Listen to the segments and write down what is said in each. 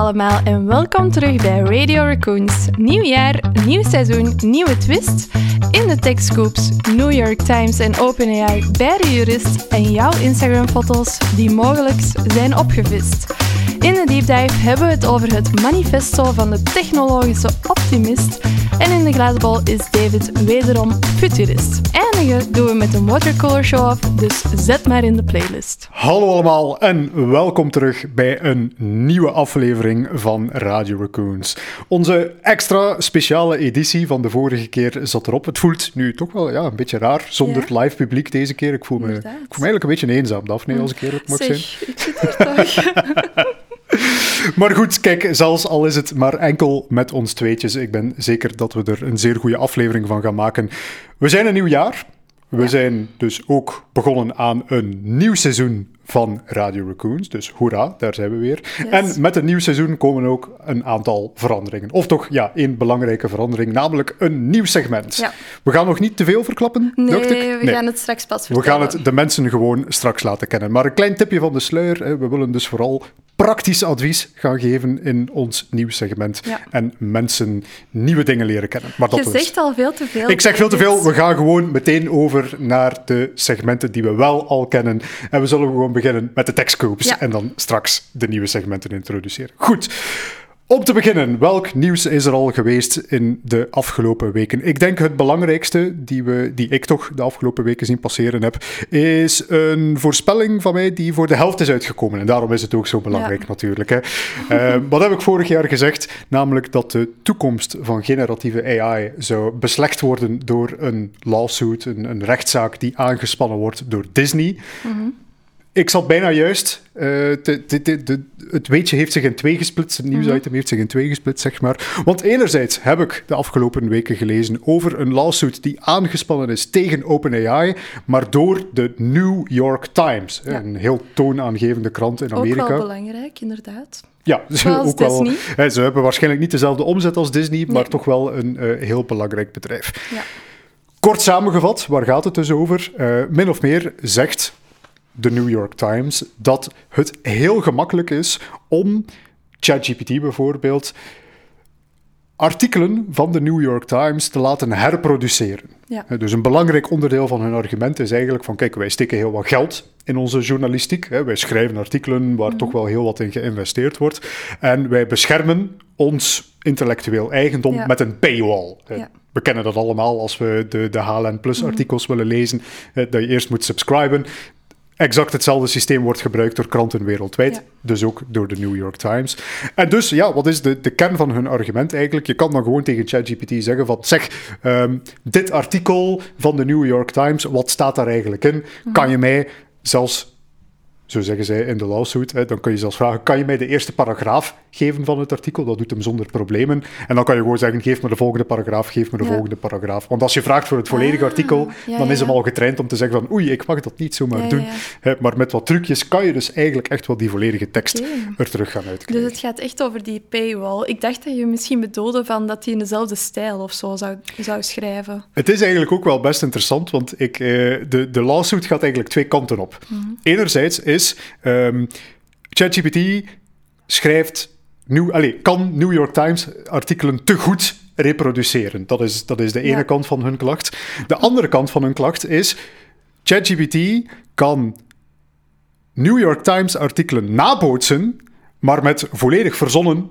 allemaal en welkom terug bij Radio Raccoons. Nieuw jaar, nieuw seizoen, nieuwe twist. In de TechScoops, New York Times en OpenAI bij de jurist en jouw Instagram-foto's die mogelijk zijn opgevist. In de deep dive hebben we het over het manifesto van de technologische optimist. En in de glazenbol is David wederom futurist. Eindigen doen we met een watercolor show-off, dus zet maar in de playlist. Hallo allemaal en welkom terug bij een nieuwe aflevering van Radio Raccoons. Onze extra speciale editie van de vorige keer zat erop. Het voelt nu toch wel ja, een beetje raar zonder live publiek deze keer. Ik voel, me, ik voel me eigenlijk een beetje eenzaam, Daphne, als ik eerlijk mag zeg, zijn. ik zit toch. Maar goed, kijk, zelfs al is het maar enkel met ons tweetjes, ik ben zeker dat we er een zeer goede aflevering van gaan maken. We zijn een nieuw jaar. We zijn dus ook begonnen aan een nieuw seizoen van Radio Raccoons. Dus hoera, daar zijn we weer. En met een nieuw seizoen komen ook een aantal veranderingen. Of toch, ja, één belangrijke verandering, namelijk een nieuw segment. Ja. We gaan nog niet te veel verklappen, Nee, dacht ik? we gaan het straks pas We vertellen. gaan het de mensen gewoon straks laten kennen. Maar een klein tipje van de sluier. We willen dus vooral praktisch advies gaan geven in ons nieuw segment. Ja. En mensen nieuwe dingen leren kennen. Maar dat Je dus. zegt al veel te veel. Ik zeg veel te veel. We gaan gewoon meteen over naar de segmenten die we wel al kennen. En we zullen gewoon beginnen met de tekstcoops. Ja. En dan straks de nieuwe segmenten introduceren. Goed. Om te beginnen, welk nieuws is er al geweest in de afgelopen weken? Ik denk het belangrijkste die, we, die ik toch de afgelopen weken zien passeren heb, is een voorspelling van mij die voor de helft is uitgekomen. En daarom is het ook zo belangrijk Ja. natuurlijk. Hè. Eh, wat heb ik vorig jaar gezegd? Namelijk dat de toekomst van generatieve AI zou beslecht worden door een lawsuit, een, een rechtszaak die aangespannen wordt door Disney. Ik zat bijna juist. Eh, de- de- de- de- het weetje heeft zich in twee gesplitst. Het nieuwsitem heeft zich in twee gesplitst, zeg maar. Want enerzijds heb ik de afgelopen weken gelezen over een lawsuit die aangespannen is tegen OpenAI, maar door de New York Times, Ja. een heel toonaangevende krant in Amerika. Ook wel belangrijk, inderdaad. Ja, ook wel, hè, ze hebben waarschijnlijk niet dezelfde omzet als Disney, maar toch wel een eh, heel belangrijk bedrijf. Ja. Kort samengevat, waar gaat het dus over? Eh, min of meer zegt de New York Times dat het heel gemakkelijk is om ChatGPT bijvoorbeeld artikelen van de New York Times te laten herproduceren. Ja. Dus een belangrijk onderdeel van hun argument is eigenlijk van, kijk, wij steken heel wat geld in onze journalistiek. Wij schrijven artikelen waar toch wel heel wat in geïnvesteerd wordt. En wij beschermen ons intellectueel eigendom Ja. met een paywall. Ja. We kennen dat allemaal als we de, de HLN Plus artikels willen lezen, dat je eerst moet subscriben. Exact hetzelfde systeem wordt gebruikt door kranten wereldwijd, Ja. dus ook door de New York Times. En dus, ja, wat is de, de kern van hun argument eigenlijk? Je kan dan gewoon tegen ChatGPT zeggen van, zeg, ehm, dit artikel van de New York Times, wat staat daar eigenlijk in? Kan je mij zelfs, zo zeggen zij in de lawsuit, hè, dan kun je zelfs vragen, kan je mij de eerste paragraaf geven van het artikel? Dat doet hem zonder problemen. En dan kan je gewoon zeggen, geef me de volgende paragraaf, geef me de Ja. volgende paragraaf. Want als je vraagt voor het volledige Ah, artikel, ja, dan is hem al getraind om te zeggen van, oei, ik mag dat niet zomaar doen. Hè, maar met wat trucjes kan je dus eigenlijk echt wel die volledige tekst er terug gaan Dus uitkrijgen. het gaat echt over die paywall. Ik dacht dat je misschien bedoelde van dat hij in dezelfde stijl of zo zou, zou schrijven. Het is eigenlijk ook wel best interessant, want ik, eh, de, de lawsuit gaat eigenlijk twee kanten op. Enerzijds is ehm, ChatGPT schrijft, nieuw, allez, kan New York Times artikelen te goed reproduceren. Dat is, dat is de ene Ja. kant van hun klacht. De andere kant van hun klacht is, ChatGPT kan New York Times artikelen nabootsen, maar met volledig verzonnen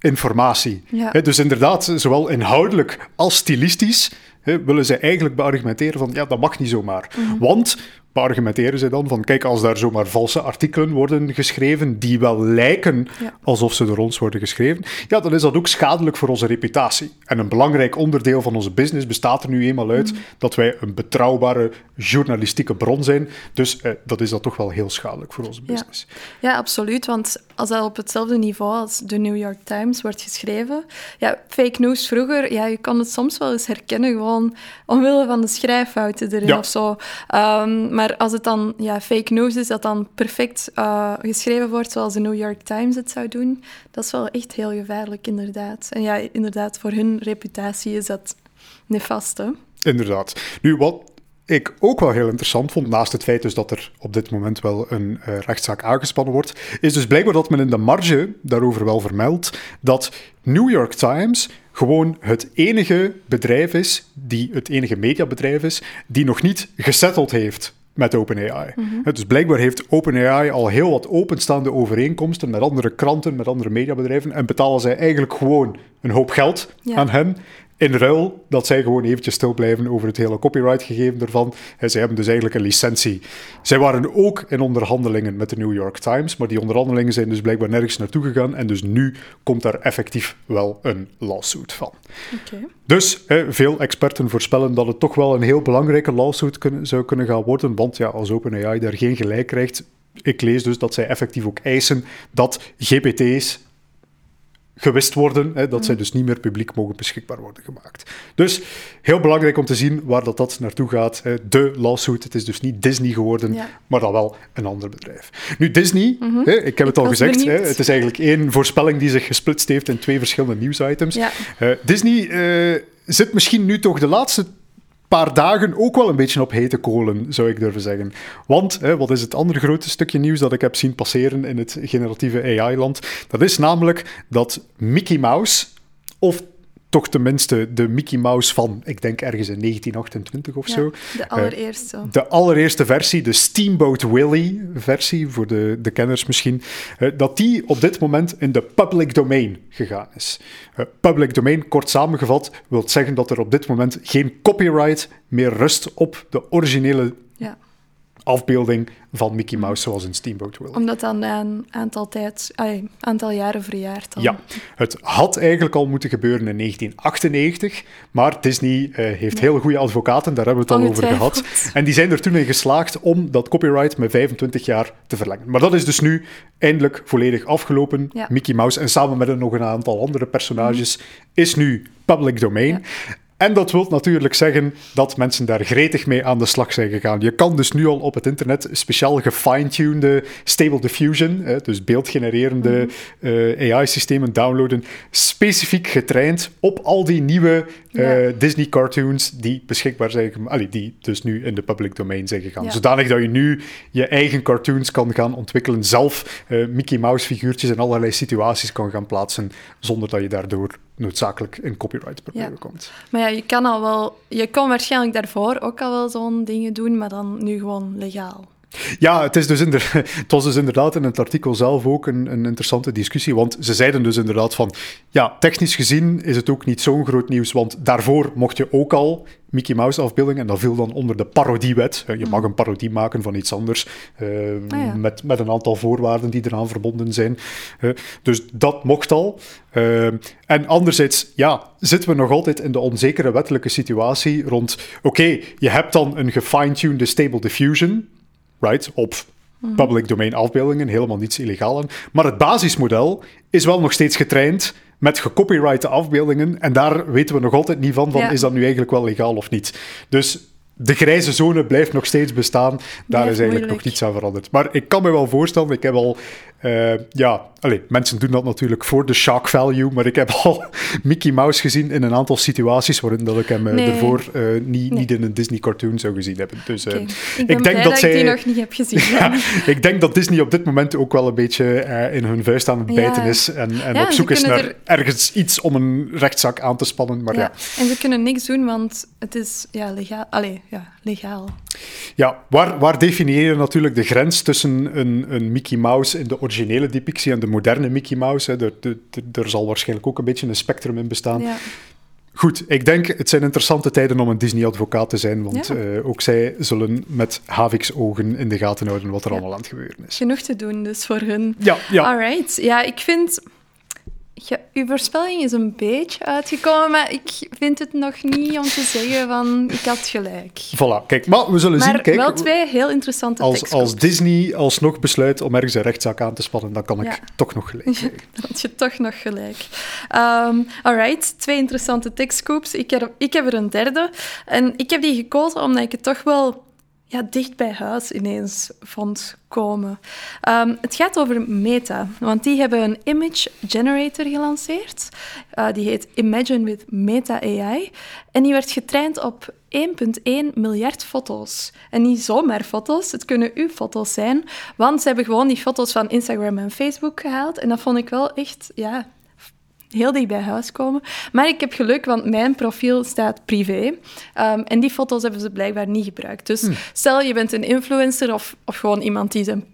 informatie. Ja. Dus inderdaad, zowel inhoudelijk als stilistisch willen zij eigenlijk beargumenteren van ja, dat mag niet zomaar. Mhm. Want beargumenteren zij dan van kijk, als daar zomaar valse artikelen worden geschreven die wel lijken Ja. alsof ze door ons worden geschreven, ja, dan is dat ook schadelijk voor onze reputatie. En een belangrijk onderdeel van onze business bestaat er nu eenmaal uit dat wij een betrouwbare journalistieke bron zijn. Dus eh, dat is dat toch wel heel schadelijk voor onze business. Ja, absoluut. Want als dat op hetzelfde niveau als de New York Times wordt geschreven... Ja, fake news vroeger, ja, je kan het soms wel eens herkennen, gewoon omwille van de schrijffouten erin Ja. of zo. Ehm, maar als het dan ja, fake news is, dat dan perfect eh, geschreven wordt zoals de New York Times het zou doen, dat is wel echt heel gevaarlijk, inderdaad. En ja, inderdaad, voor hun reputatie is dat nefast? Inderdaad. Nu, wat ik ook wel heel interessant vond, naast het feit dus dat er op dit moment wel een uh, rechtszaak aangespannen wordt, is dus blijkbaar dat men in de marge daarover wel vermeldt dat New York Times gewoon het enige bedrijf is, die, het enige mediabedrijf is, die nog niet gesetteld heeft met OpenAI. Mm Dus blijkbaar heeft OpenAI al heel wat openstaande overeenkomsten met andere kranten, met andere mediabedrijven en betalen zij eigenlijk gewoon een hoop geld aan hen in ruil dat zij gewoon eventjes stil blijven over het hele copyright gegeven ervan. En zij hebben dus eigenlijk een licentie. Zij waren ook in onderhandelingen met de New York Times, maar die onderhandelingen zijn dus blijkbaar nergens naartoe gegaan. En dus nu komt daar effectief wel een lawsuit van. Okay. Dus veel experten voorspellen dat het toch wel een heel belangrijke lawsuit kunnen, zou kunnen gaan worden. Want ja, als OpenAI daar geen gelijk krijgt, ik lees dus dat zij effectief ook eisen dat GPT's gewist worden, hè, dat zij mm. dus niet meer publiek mogen beschikbaar worden gemaakt. Dus heel belangrijk om te zien waar dat, dat naartoe gaat. Hè. De lawsuit, het is dus niet Disney geworden, maar dan wel een ander bedrijf. Nu, Disney, mhm. hè, ik heb het al gezegd, hè, het is eigenlijk één voorspelling die zich gesplitst heeft in twee verschillende nieuwsitems. Ja. Uh, Disney uh, zit misschien nu toch de laatste paar dagen ook wel een beetje op hete kolen, zou ik durven zeggen. Want, hè, wat is het andere grote stukje nieuws dat ik heb zien passeren in het generatieve AI-land? Dat is namelijk dat Mickey Mouse, of toch tenminste de Mickey Mouse van, ik denk ergens in 1928 of zo. De eh, allereerste. de allereerste versie, de Steamboat Willie versie, voor de, de kenners misschien, uh, dat die op dit moment in de public domain gegaan is. Uh, public domain, kort samengevat, wil zeggen dat er op dit moment geen copyright meer rust op de originele afbeelding van Mickey Mouse zoals in Steamboat Willie. Omdat dan een aantal, tijd, ay, aantal jaren verjaard. Dan. Ja, het had eigenlijk al moeten gebeuren in 1998, maar Disney uh, heeft heel goede advocaten, daar hebben we het al over gehad. En die zijn er toen in geslaagd om dat copyright met 25 jaar te verlengen. Maar dat is dus nu eindelijk volledig afgelopen. Mickey Mouse en samen met nog een aantal andere personages mhm. is nu public domain. En dat wil natuurlijk zeggen dat mensen daar gretig mee aan de slag zijn gegaan. Je kan dus nu al op het internet speciaal gefine-tuned Stable Diffusion, dus beeldgenererende mhm. eh, AI-systemen downloaden, specifiek getraind op al die nieuwe uh, Disney-cartoons die beschikbaar zijn, allee, die dus nu in de public domain zijn gegaan. Zodanig dat je nu je eigen cartoons kan gaan ontwikkelen, zelf uh, Mickey Mouse-figuurtjes in allerlei situaties kan gaan plaatsen, zonder dat je daardoor noodzakelijk in copyright problemen komt. Maar ja, je kan al wel, je kon waarschijnlijk daarvoor ook al wel zo'n dingen doen, maar dan nu gewoon legaal. Ja, het, is dus inder, het was dus inderdaad in het artikel zelf ook een, een, interessante discussie. Want ze zeiden dus inderdaad van... Ja, technisch gezien is het ook niet zo'n groot nieuws. Want daarvoor mocht je ook al Mickey Mouse afbeeldingen. En dat viel dan onder de parodiewet. Je mag een parodie maken van iets anders. Uh, met, met een aantal voorwaarden die eraan verbonden zijn. Uh, dus dat mocht al. Uh, en anderzijds, ja, zitten we nog altijd in de onzekere wettelijke situatie rond... Oké, je hebt dan een gefine-tuned Stable Diffusion right, op public domain afbeeldingen, helemaal niets illegaal aan. Maar het basismodel is wel nog steeds getraind met gecopyrighte afbeeldingen en daar weten we nog altijd niet van, van is dat nu eigenlijk wel legaal of niet. Dus de grijze zone blijft nog steeds bestaan. Daar is eigenlijk nog niets aan veranderd. Maar ik kan me wel voorstellen, ik heb al uh, ja, allez, mensen doen dat natuurlijk voor de shock value, maar ik heb al Mickey Mouse gezien in een aantal situaties waarin dat ik hem uh, ervoor uh, niet, niet in een Disney cartoon zou gezien hebben. Dus okay. ik, ik denk dat, zij, ik die nog niet heb gezien. ja, ik denk dat Disney op dit moment ook wel een beetje in hun vuist aan het bijten is en, en op zoek is naar er... ergens iets om een rechtszaak aan te spannen. Maar ja. En ze kunnen niks doen, want het is ja, legaal. Allee, ja, legaal. Ja, waar, waar definieer je natuurlijk de grens tussen een, een Mickey Mouse in de originele depictie en de moderne Mickey Mouse? Hè? Er, er, zal waarschijnlijk ook een beetje een spectrum in bestaan. Ja. Goed, ik denk het zijn interessante tijden om een Disney-advocaat te zijn, want eh, ook zij zullen met Havix ogen in de gaten houden wat er allemaal aan het gebeuren is. Genoeg te doen dus voor hun. Ja, ja. Alright. Ja, ik vind ja, uw voorspelling is een beetje uitgekomen, maar ik vind het nog niet om te zeggen van ik had gelijk. Voilà, kijk, maar we zullen zien. Kijk, wel twee heel interessante als, Als Disney alsnog besluit om ergens een rechtszaak aan te spannen, dan kan ik toch nog gelijk krijgen. dan had je toch nog gelijk. Um, alright, twee interessante tekstcoops. Ik heb, ik heb er een derde. En ik heb die gekozen omdat ik het toch wel ja, dicht bij huis ineens vond komen. Ehm, het gaat over Meta, want die hebben een image generator gelanceerd. Uh, die heet Imagine with Meta AI. En die werd getraind op 1,1 miljard foto's. En niet zomaar foto's, het kunnen uw foto's zijn. Want ze hebben gewoon die foto's van Instagram en Facebook gehaald. En dat vond ik wel echt ja, heel dicht bij huis komen. Maar ik heb geluk, want mijn profiel staat privé. Um, en die foto's hebben ze blijkbaar niet gebruikt. Dus hm. stel je bent een influencer of, of gewoon iemand die zijn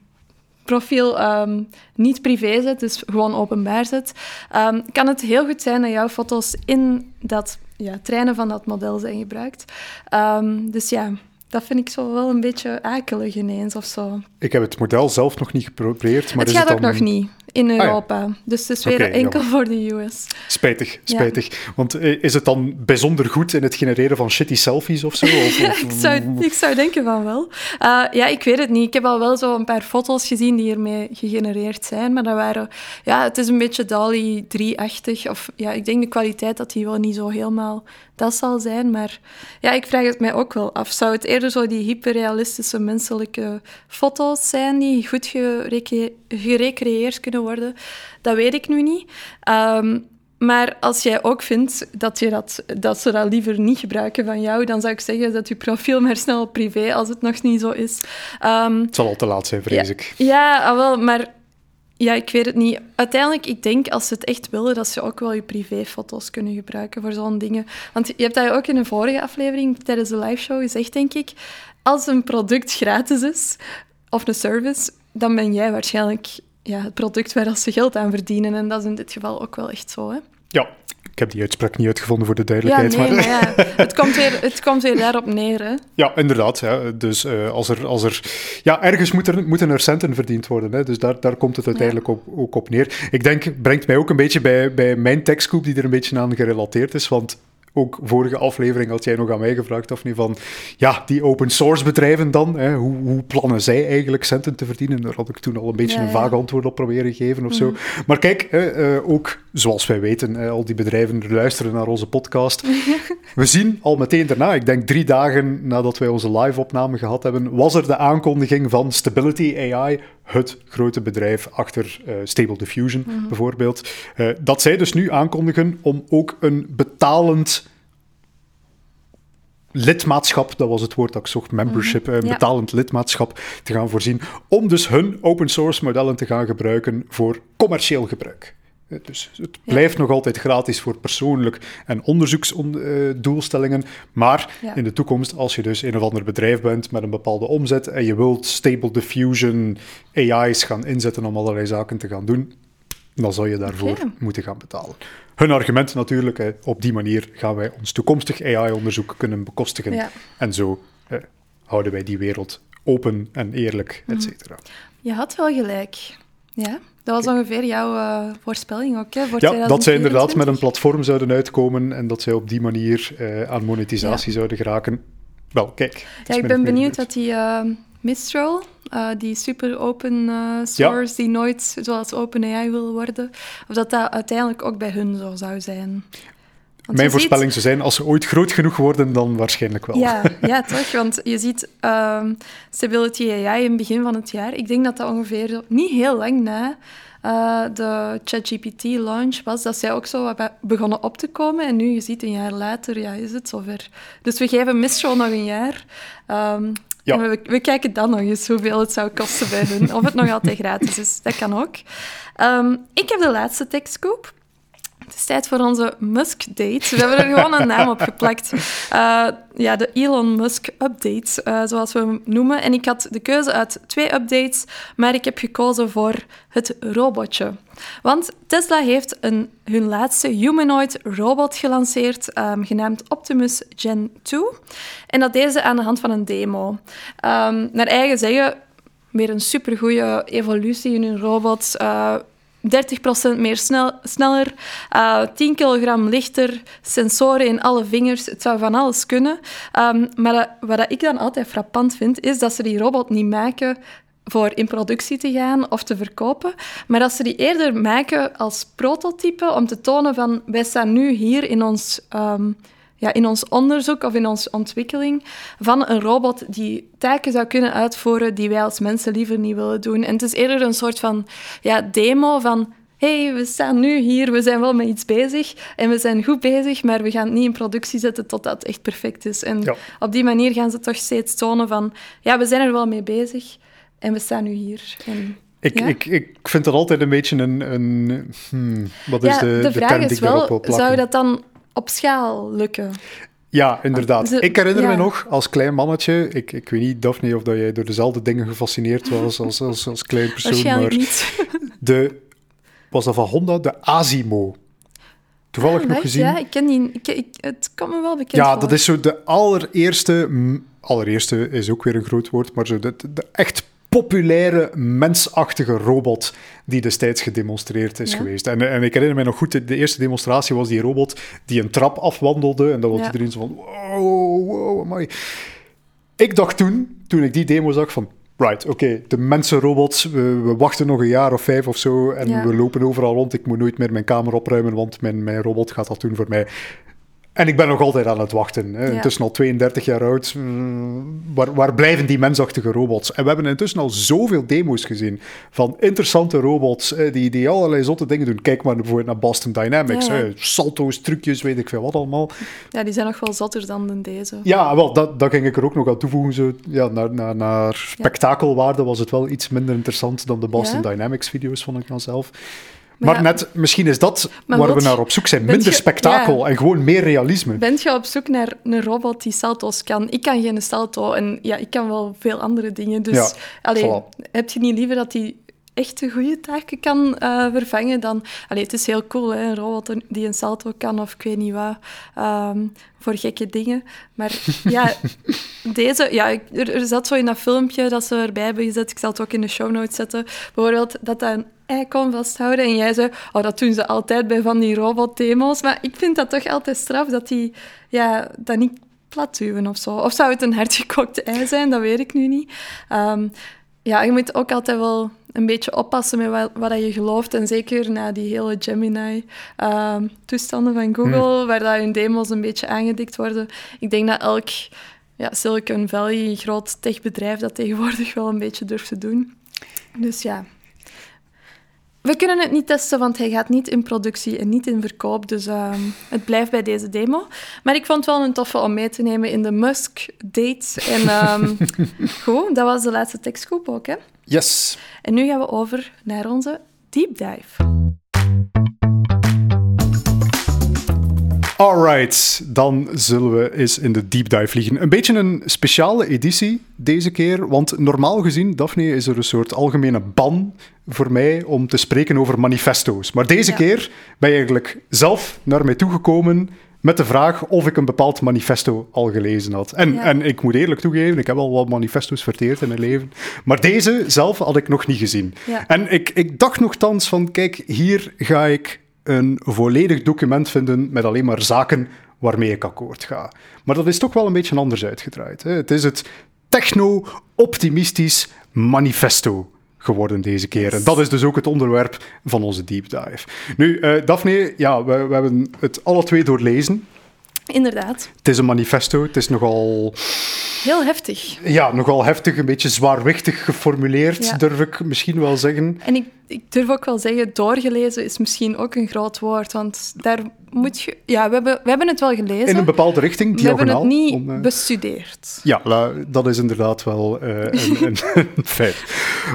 profiel um, niet privé zet, dus gewoon openbaar zet, um, kan het heel goed zijn dat jouw foto's in dat ja, trainen van dat model zijn gebruikt. dus ja, dat vind ik zo wel een beetje akelig ineens of zo. Ik heb het model zelf nog niet geprobeerd. Maar het gaat ook nog niet in ah, Europa. Dus het is weer enkel voor de US. Spijtig, spijtig. Want eh, is het dan bijzonder goed in het genereren van shitty selfies of zo? Of, ik, zou, ik zou denken van wel. Uh, ja, ik weet het niet. Ik heb al wel zo een paar foto's gezien die hiermee gegenereerd zijn. Maar dat waren... Ja, het is een beetje DALI 3-achtig. Of ja, ik denk de kwaliteit dat die wel niet zo helemaal dat zal zijn. Maar ja, ik vraag het mij ook wel af. Zou het eerder zo die hyperrealistische menselijke foto's zijn die goed gerecreëerd kunnen worden? Dat weet ik nu niet. Ehm, maar als jij ook vindt dat, je dat, dat ze dat liever niet gebruiken van jou, dan zou ik zeggen dat je profiel maar snel privé, als het nog niet zo is. Um, het zal al te laat zijn, vrees ik. Ja, ah, wel, maar ja, ik weet het niet. Uiteindelijk, ik denk als ze het echt willen, dat ze ook wel je privéfoto's kunnen gebruiken voor zo'n dingen. Want je hebt dat ook in een vorige aflevering tijdens de liveshow gezegd, denk ik. Als een product gratis is, of een service, dan ben jij waarschijnlijk ja, het product waar ze geld aan verdienen. En dat is in dit geval ook wel echt zo, hè? Ja, ik heb die uitspraak niet uitgevonden voor de duidelijkheid. Ja, nee, maar... ja, het, komt weer, het komt weer daarop neer. Hè? Ja, inderdaad. Dus uh, als er, als er, ja, ergens moet er, moeten er centen verdiend worden. Hè. Dus daar, daar komt het uiteindelijk op, ook op neer. Ik denk, brengt mij ook een beetje bij, bij mijn tekstgroep die er een beetje aan gerelateerd is. Want ook vorige aflevering had jij nog aan mij gevraagd, of niet, van ja, die open source bedrijven dan, hè, hoe, hoe, plannen zij eigenlijk centen te verdienen? Daar had ik toen al een beetje een vaag antwoord op proberen geven of zo. Mhm. Maar kijk, hè, uh, ook zoals wij weten, al die bedrijven luisteren naar onze podcast. We zien al meteen daarna, ik denk drie dagen nadat wij onze live-opname gehad hebben, was er de aankondiging van Stability AI, het grote bedrijf achter uh, Stable Diffusion mhm. bijvoorbeeld. Uh, dat zij dus nu aankondigen om ook een betalend lidmaatschap, dat was het woord dat ik zocht, membership, een mhm. betalend lidmaatschap te gaan voorzien, om dus hun open source modellen te gaan gebruiken voor commercieel gebruik. Dus het blijft nog altijd gratis voor persoonlijk en onderzoeksdoelstellingen. Maar in de toekomst, als je dus een of ander bedrijf bent met een bepaalde omzet en je wilt Stable Diffusion AI's gaan inzetten om allerlei zaken te gaan doen, dan zal je daarvoor moeten gaan betalen. Hun argument natuurlijk, op die manier gaan wij ons toekomstig AI-onderzoek kunnen bekostigen. En zo houden wij die wereld open en eerlijk, et mhm. cetera. Je had wel gelijk. Ja. Dat was ongeveer jouw uh, voorspelling ook, hè? Voor ja, dat zij inderdaad met een platform zouden uitkomen en dat zij op die manier uh, aan monetisatie zouden geraken. Wel, kijk. Ja, ik ben benieuwd dat die uh, Mistral, die super open source, die nooit zoals OpenAI wil worden, of dat dat uiteindelijk ook bij hun zo zou zijn. Mijn voorspelling zou zijn, als ze ooit groot genoeg worden, dan waarschijnlijk wel. Ja, ja toch? Want je ziet um, Stability AI in het begin van het jaar. Ik denk dat dat ongeveer niet heel lang na uh, de ChatGPT-launch was, dat zij ook zo begonnen op te komen. En nu, je ziet een jaar later, ja, is het zover. Dus we geven Mistral nog een jaar. Um, ja. we, we, kijken dan nog eens hoeveel het zou kosten bij hun. Of het nog altijd gratis is. Dat kan ook. Um, ik heb de laatste tekstkoop. Het is tijd voor onze Musk-date. We hebben er gewoon een naam op geplakt. Uh, ja, de Elon Musk Update, uh, zoals we hem noemen. En ik had de keuze uit twee updates, maar ik heb gekozen voor het robotje. Want Tesla heeft een, hun laatste humanoid robot gelanceerd, um, genaamd Optimus Gen 2. En dat deden ze aan de hand van een demo. Um, naar eigen zeggen, weer een supergoeie evolutie in hun robot. Uh, 30% meer snel, sneller, uh, 10 kilogram lichter, sensoren in alle vingers. Het zou van alles kunnen. Um, maar wat ik dan altijd frappant vind, is dat ze die robot niet maken voor in productie te gaan of te verkopen, maar dat ze die eerder maken als prototype om te tonen van wij staan nu hier in ons um, ja, in ons onderzoek of in onze ontwikkeling van een robot die taken zou kunnen uitvoeren die wij als mensen liever niet willen doen. En het is eerder een soort van ja, demo van hey, we staan nu hier, we zijn wel met iets bezig en we zijn goed bezig, maar we gaan het niet in productie zetten totdat het echt perfect is. En Ja. op die manier gaan ze toch steeds tonen van, ja, we zijn er wel mee bezig en we staan nu hier. En, Ik, ja? ik, ik vind dat altijd een beetje een... een hmm, wat is ja, de, de, de vraag term die is wel, zou dat dan op schaal lukken? Ja, inderdaad. Ze- ik herinner ja. me nog als klein mannetje, ik, ik weet niet, Daphne, of dat jij door dezelfde dingen gefascineerd was als, als, als klein persoon, maar niet. de, was dat van Honda, de Asimo. Toevallig nog Echt, gezien. Ja, ik ken die. Ik, ik, het komt me wel bekend Ja, voor. dat is zo de allereerste, allereerste is ook weer een groot woord, maar zo de, de echt populaire mensachtige robot die destijds gedemonstreerd is Ja. geweest. En, en ik herinner me nog goed, de, eerste demonstratie was die robot die een trap afwandelde en dan was Ja. iedereen zo van, wow, wow, amai. Ik dacht toen, toen ik die demo zag, van, right, oké, de mensenrobots, we, we wachten nog een jaar of vijf of zo en Ja. we lopen overal rond. Ik moet nooit meer mijn kamer opruimen, want mijn, mijn robot gaat dat doen voor mij. En ik ben nog altijd aan het wachten. Hè. Ja. Intussen al 32 jaar oud. Mm, Waar, waar blijven die mensachtige robots? En we hebben intussen al zoveel demo's gezien van interessante robots die, die allerlei zotte dingen doen. Kijk maar bijvoorbeeld naar Boston Dynamics. Ja, ja. hè. Salto's, trucjes, weet ik veel wat allemaal. Ja, die zijn nog wel zotter dan de deze. Ja, wel, dat, dat ging ik er ook nog aan toevoegen. Zo, ja, naar, naar, naar spektakelwaarde was het wel iets minder interessant dan de Boston? Dynamics video's, vond ik dan zelf. Maar net, misschien is dat Maar waar we naar op zoek zijn. Minder je- spektakel ja. en gewoon meer realisme. Bent je op zoek naar een robot die salto's kan? Ik kan geen salto en ja, ik kan wel veel andere dingen. Dus Ja, allee, voilà. heb je niet liever dat die echt een goede taken kan eh, vervangen dan... Allee, het is heel cool, hè, een robot die een salto kan of ik weet niet wat, ehm, voor gekke dingen. Maar ja, deze... Ja, ik- er, er zat zo in dat filmpje dat ze erbij hebben gezet, ik zal het ook in de show notes zetten, bijvoorbeeld dat dat een ei kon vasthouden en jij zei, oh, dat doen ze altijd bij van die robotdemo's. Maar ik vind dat toch altijd straf dat die ja, dat niet plat duwen of zo. Of zou het een hardgekookte ei zijn? Dat weet ik nu niet. Ehm, ja, je moet ook altijd wel een beetje oppassen met wat, wat je gelooft. En zeker na die hele Gemini-toestanden van Google, waar dat hun demos een beetje aangedikt worden. Ik denk dat elk ja, Silicon Valley, groot techbedrijf, dat tegenwoordig wel een beetje durft te doen. Dus ja. We kunnen het niet testen, want hij gaat niet in productie en niet in verkoop. Dus ehm, het blijft bij deze demo. Maar ik vond het wel een toffe om mee te nemen in de Musk Date. En ehm, goed, dat was de laatste tekstgroep ook. Hè? Yes. En nu gaan we over naar onze deep dive. Alright, dan zullen we eens in de deep dive vliegen. Een beetje een speciale editie deze keer, want normaal gezien, Daphne, is er een soort algemene ban voor mij om te spreken over manifesto's. Maar deze Ja. keer ben je eigenlijk zelf naar mij toegekomen met de vraag of ik een bepaald manifesto al gelezen had. En, Ja. en ik moet eerlijk toegeven, ik heb al wat manifesto's verteerd in mijn leven, maar deze zelf had ik nog niet gezien. Ja. En ik, ik dacht nogthans van, kijk, hier ga ik een volledig document vinden met alleen maar zaken waarmee ik akkoord ga. Maar dat is toch wel een beetje anders uitgedraaid. Hè? Het is het techno-optimistisch manifesto geworden deze keer. En dat is dus ook het onderwerp van onze deep dive. Nu, eh Daphne, ja, we, we hebben het alle twee doorlezen. Inderdaad, Het is een manifesto, het is nogal, heel heftig. ja, nogal heftig, een beetje zwaarwichtig geformuleerd, Ja. durf ik misschien wel zeggen. En ik, ik durf ook wel zeggen, doorgelezen is misschien ook een groot woord. Want daar moet je... Ja, we hebben, we hebben het wel gelezen. In een bepaalde richting, we hebben diagonaal. het niet om, eh, bestudeerd. Ja, dat is inderdaad wel eh, een, een, een feit.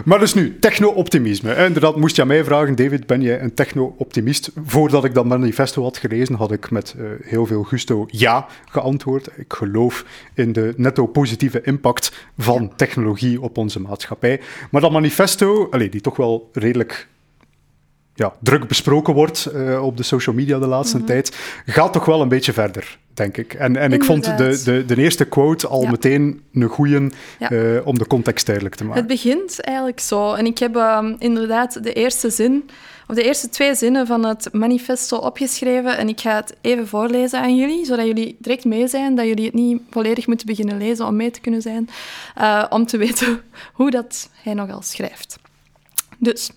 Maar dus nu, techno-optimisme. Eh, Inderdaad, moest je aan mij vragen, David, ben jij een techno-optimist? Voordat ik dat manifesto had gelezen, had ik met heel veel gusto ja geantwoord. Ik geloof in de netto positieve impact van technologie op onze maatschappij. Maar dat manifesto, allee, die toch wel redelijk ja, druk besproken wordt eh, op de social media de laatste tijd, gaat toch wel een beetje verder, denk ik. En, en ik vond de, de, de eerste quote al Ja. meteen een goeie Ja. eh, om de context duidelijk te maken. Het begint eigenlijk zo. En ik heb ehm, inderdaad de eerste zin, of de eerste twee zinnen van het manifesto opgeschreven. En ik ga het even voorlezen aan jullie, zodat jullie direct mee zijn, dat jullie het niet volledig moeten beginnen lezen om mee te kunnen zijn, eh, om te weten hoe dat hij nogal schrijft. Dus,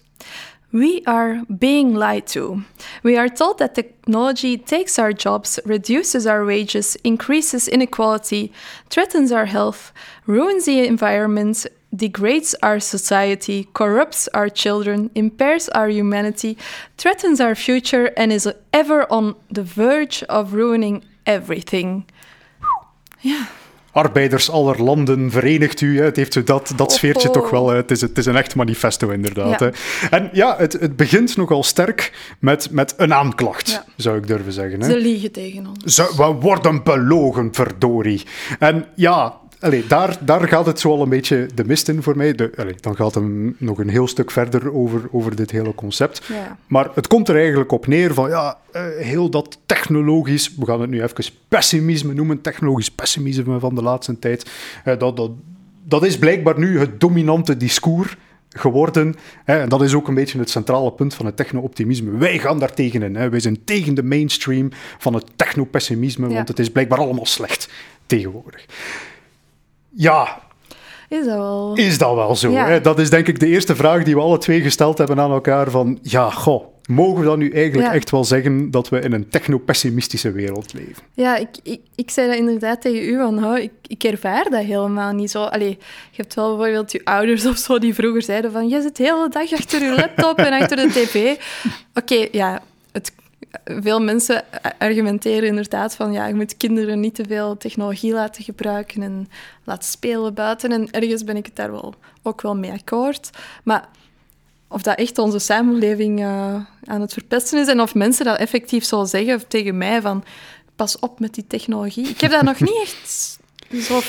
We are being lied to. We are told that technology takes our jobs, reduces our wages, increases inequality, threatens our health, ruins the environment, degrades our society, corrupts our children, impairs our humanity, threatens our future, and is ever on the verge of ruining everything. Ja. Arbeiders aller landen verenigt u. Hè. Het heeft zo dat, dat sfeertje Oh. toch wel. hè. Het is, het is een echt manifesto, inderdaad. Ja. Hè. En ja, het, het begint nogal sterk met, met een aanklacht, Ja. zou ik durven zeggen. Hè. Ze liegen tegen ons. Ze, we worden belogen, verdorie. En ja, allee, daar, daar gaat het zo al een beetje de mist in voor mij. De, allee, dan gaat het nog een heel stuk verder over, over dit hele concept. Ja. Maar het komt er eigenlijk op neer van, ja, eh, heel dat technologisch, we gaan het nu even pessimisme noemen, technologisch pessimisme van de laatste tijd, eh, dat, dat, dat is blijkbaar nu het dominante discours geworden. Hè, en dat is ook een beetje het centrale punt van het techno-optimisme. Wij gaan daar tegenin. Hè. Wij zijn tegen de mainstream van het techno-pessimisme, Ja. want het is blijkbaar allemaal slecht tegenwoordig. Ja, Is dat wel? is dat wel zo? Ja. Hè? Dat is denk ik de eerste vraag die we alle twee gesteld hebben aan elkaar. Van, ja, goh, mogen we dan nu eigenlijk Ja. echt wel zeggen dat we in een techno-pessimistische wereld leven? Ja, ik, ik, ik zei dat inderdaad tegen u, van, oh, ik, ik ervaar dat helemaal niet zo. Allee, je hebt wel bijvoorbeeld je ouders of zo die vroeger zeiden van, je zit de hele dag achter je laptop en achter de tv. Oké, ja, het, veel mensen argumenteren inderdaad van, ja, je moet kinderen niet te veel technologie laten gebruiken en laten spelen buiten. En ergens ben ik het daar wel, ook wel mee akkoord. Maar of dat echt onze samenleving eh, aan het verpesten is en of mensen dat effectief zo zeggen tegen mij van pas op met die technologie. Ik heb dat nog niet echt zo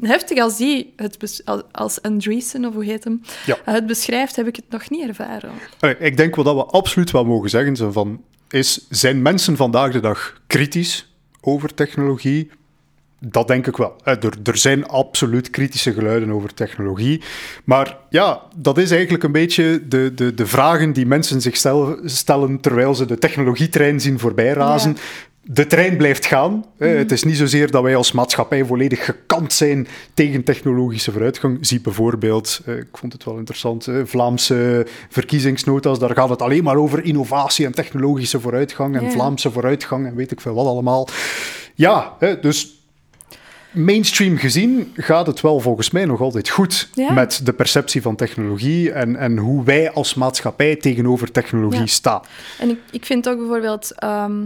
heftig als die, het als- Andreessen, of hoe heet hem, Ja. het beschrijft, heb ik het nog niet ervaren. Ik denk wel dat we absoluut wel mogen zeggen, zo van, is, zijn mensen vandaag de dag kritisch over technologie? Dat denk ik wel. Eh, Er, er zijn absoluut kritische geluiden over technologie. Maar ja, dat is eigenlijk een beetje de, de, de vragen die mensen zich stel- stellen terwijl ze de technologietrein zien voorbij razen. De trein blijft gaan. Eh, Het is niet zozeer dat wij als maatschappij volledig gekant zijn tegen technologische vooruitgang. Zie bijvoorbeeld, eh, ik vond het wel interessant, eh, Vlaamse verkiezingsnota's. Daar gaat het alleen maar over innovatie en technologische vooruitgang en. Vlaamse vooruitgang en weet ik veel wat allemaal. Ja, dus mainstream gezien gaat het wel volgens mij nog altijd goed Ja. met de perceptie van technologie en, en hoe wij als maatschappij tegenover technologie Ja. staan. En ik, ik vind ook bijvoorbeeld ehm,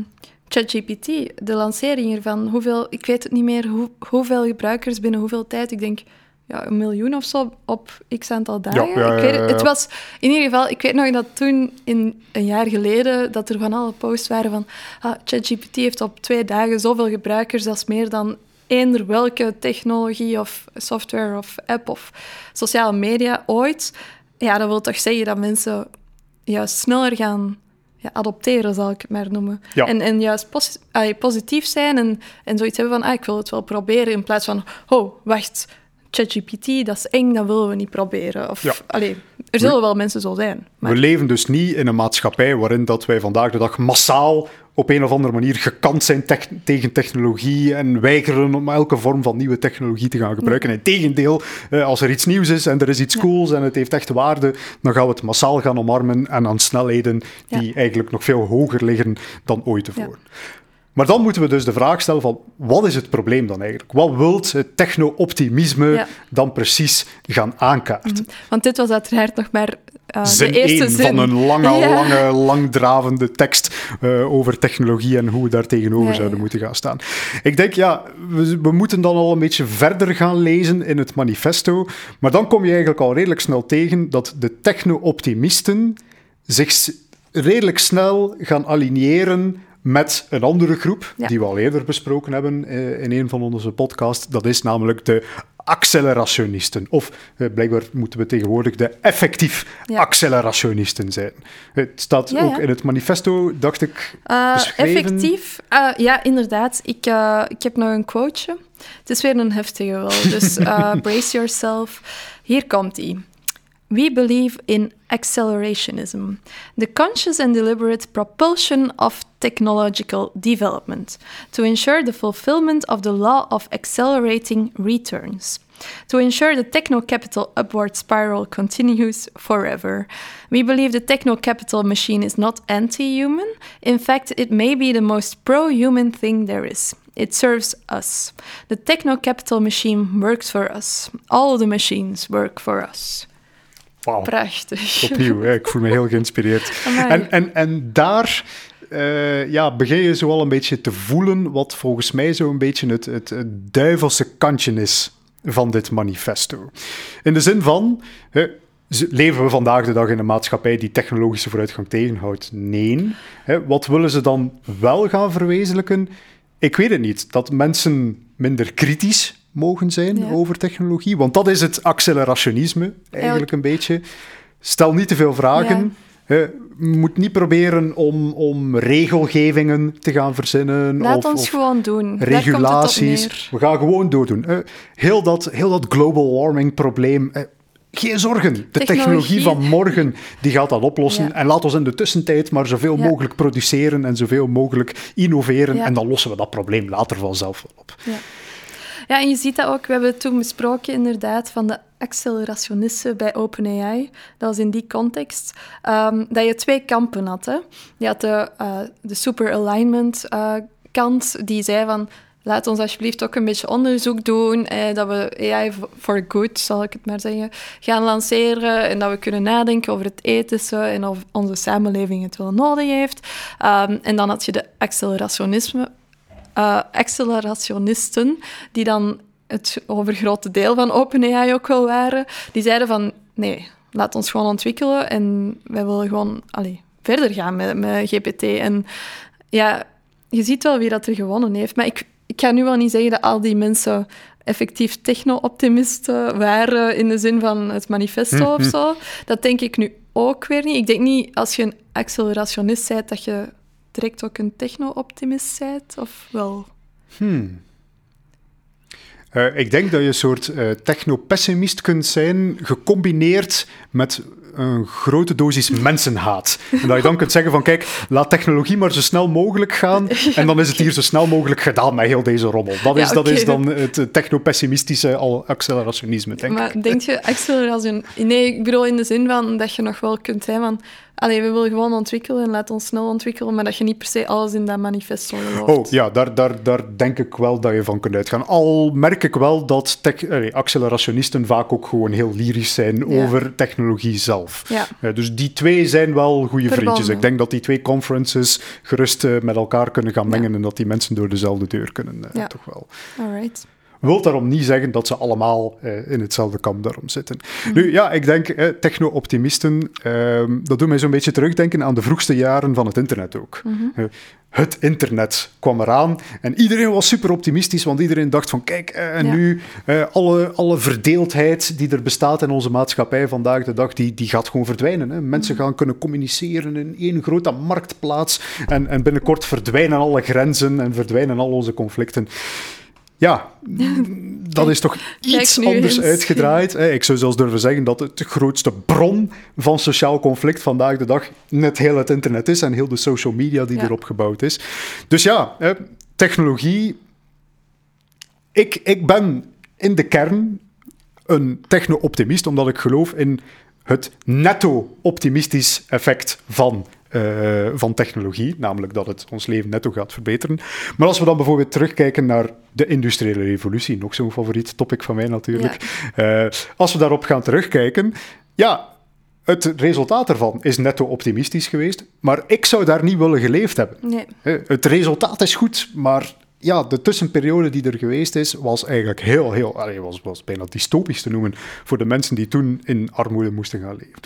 ChatGPT, de lancering ervan, hoeveel, ik weet het niet meer, hoe, hoeveel gebruikers binnen hoeveel tijd, ik denk ja, een miljoen of zo op x aantal dagen. Ja, ja, ik weet het, was in ieder geval, ik weet nog dat toen, in een jaar geleden, dat er van alle posts waren van ah, ChatGPT heeft op twee dagen zoveel gebruikers, dat is meer dan eender welke technologie of software of app of sociale media ooit. Ja, dat wil toch zeggen dat mensen juist sneller gaan ja, adopteren, zal ik het maar noemen. Ja. En, en juist pos- positief zijn en, en zoiets hebben van, ah, ik wil het wel proberen, in plaats van, oh, wacht, ChatGPT, dat is eng, dat willen we niet proberen. Of, Ja. allee, er zullen wel mensen zo zijn. Maar, We leven dus niet in een maatschappij waarin dat wij vandaag de dag massaal op een of andere manier gekant zijn tegen technologie en weigeren om elke vorm van nieuwe technologie te gaan gebruiken. Integendeel, eh, als er iets nieuws is en er is iets Ja. cools en het heeft echt waarde, dan gaan we het massaal gaan omarmen en aan snelheden die eigenlijk nog veel hoger liggen dan ooit tevoren. Maar dan moeten we dus de vraag stellen van, wat is het probleem dan eigenlijk? Wat wilt het techno-optimisme Ja. dan precies gaan aankaarten? want dit was uiteraard nog maar zin de eerste zin. van een lange, Ja. lange, langdravende tekst eh, over technologie en hoe we daar tegenover Ja, zouden moeten gaan staan. Ik denk, ja, we, we moeten dan al een beetje verder gaan lezen in het manifesto, maar dan kom je eigenlijk al redelijk snel tegen dat de techno-optimisten zich redelijk snel gaan aligneren met een andere groep, Ja. die we al eerder besproken hebben eh, in een van onze podcasts. Dat is namelijk de accelerationisten. Of eh, blijkbaar moeten we tegenwoordig de effectief Ja. accelerationisten zijn. Het staat Ja, ook ja. in het manifesto, dacht ik. Eh, effectief? Ja, inderdaad. Ik, ik heb nog een quoteje. Het is weer een heftige wel, dus brace yourself. Hier komt ie. We believe in accelerationism, the conscious and deliberate propulsion of technological development to ensure the fulfillment of the law of accelerating returns. to ensure the techno capital upward spiral continues forever. We believe the techno capital machine is not anti human. In fact, it may be the most pro human thing there is. It serves us. The techno capital machine works for us. All the machines work for us. Prachtig. Opnieuw, hè, ik voel me heel geïnspireerd. Amai. En, en, en daar eh, ja, begin je zo al een beetje te voelen wat volgens mij zo een beetje het, het, het duivelse kantje is van dit manifesto. In de zin van, leven we vandaag de dag in een maatschappij die technologische vooruitgang tegenhoudt? Nee. Wat willen ze dan wel gaan verwezenlijken? Ik weet het niet. Dat mensen minder kritisch mogen zijn Ja. over technologie. Want dat is het accelerationisme eigenlijk een beetje. Stel niet te veel vragen. Je moet niet proberen om, om regelgevingen te gaan verzinnen. Laat of, ons of gewoon doen. Regulaties. We gaan gewoon doordoen. Heel, dat, heel dat global warming probleem. geen zorgen. De technologie, Technologie. van morgen die gaat dat oplossen. Ja. En laat ons in de tussentijd maar zoveel Ja. mogelijk produceren en zoveel mogelijk innoveren. Ja. En dan lossen we dat probleem later vanzelf wel op. Ja. en je ziet dat ook. We hebben het toen besproken, inderdaad, van de accelerationisten bij OpenAI. Dat was in die context. ehm, dat je twee kampen had. Hè. Je had de, eh, de super alignment eh, kant, die zei van... Laat ons alsjeblieft ook een beetje onderzoek doen, eh, dat we AI for good, zal ik het maar zeggen, gaan lanceren en dat we kunnen nadenken over het ethische en of onze samenleving het wel nodig heeft. Ehm, en dan had je de accelerationisme, eh, accelerationisten, die dan het overgrote deel van OpenAI ook wel waren, die zeiden van nee, laat ons gewoon ontwikkelen en wij willen gewoon allee, verder gaan met, met GPT. En ja, je ziet wel wie dat er gewonnen heeft, maar ik, ik ga nu wel niet zeggen dat al die mensen effectief techno-optimisten waren in de zin van het manifesto of zo. Dat denk ik nu ook weer niet. Ik denk niet als je een accelerationist bent dat je direct ook een techno-optimist bent, of wel? Eh, ik denk dat je een soort eh, techno-pessimist kunt zijn, gecombineerd met een grote dosis mensenhaat. En dat je dan kunt zeggen van, kijk, laat technologie maar zo snel mogelijk gaan, en dan is het hier zo snel mogelijk gedaan met heel deze rommel. Dat is, Ja, dat is dan het techno-pessimistische al accelerationisme, denk ik. Maar denk je acceleration... Nee, ik bedoel in de zin van dat je nog wel kunt zijn van... Allee, we willen gewoon ontwikkelen en laat ons snel ontwikkelen, maar dat je niet per se alles in dat manifesto gelooft. Oh ja, daar, daar, daar denk ik wel dat je van kunt uitgaan. Al merk ik wel dat tech, allee, accelerationisten vaak ook gewoon heel lyrisch zijn Ja. over technologie zelf. Ja. Eh, dus die twee zijn wel goede vriendjes. Ik denk dat die twee conferences gerust eh, met elkaar kunnen gaan mengen en dat die mensen door dezelfde deur kunnen, eh, toch wel. Alright. Wil daarom niet zeggen dat ze allemaal eh, in hetzelfde kamp daarom zitten. Mhm. Nu, ja, ik denk eh, techno-optimisten, ehm, dat doet mij zo'n beetje terugdenken aan de vroegste jaren van het internet ook. Mhm. Eh, het internet kwam eraan en iedereen was super optimistisch, want iedereen dacht van kijk, en Ja. nu alle, alle verdeeldheid die er bestaat in onze maatschappij vandaag de dag, die, die gaat gewoon verdwijnen. Hè. Mensen gaan kunnen communiceren in één grote marktplaats en, en binnenkort verdwijnen alle grenzen en verdwijnen al onze conflicten. Ja, dat is toch iets anders eens. uitgedraaid. Ik zou zelfs durven zeggen dat het de grootste bron van sociaal conflict vandaag de dag net heel het internet is en heel de social media die Ja. erop gebouwd is. Dus ja, technologie. Ik, ik ben in de kern een techno-optimist, omdat ik geloof in het netto-optimistisch effect van, eh, van technologie, namelijk dat het ons leven netto gaat verbeteren. Maar als we dan bijvoorbeeld terugkijken naar de industriële revolutie, nog zo'n favoriet topic van mij natuurlijk, Eh, als we daarop gaan terugkijken, ja, het resultaat ervan is netto optimistisch geweest, maar ik zou daar niet willen geleefd hebben. Nee. Het resultaat is goed, maar ja, de tussenperiode die er geweest is, was eigenlijk heel, heel, was bijna dystopisch te noemen voor de mensen die toen in armoede moesten gaan leven.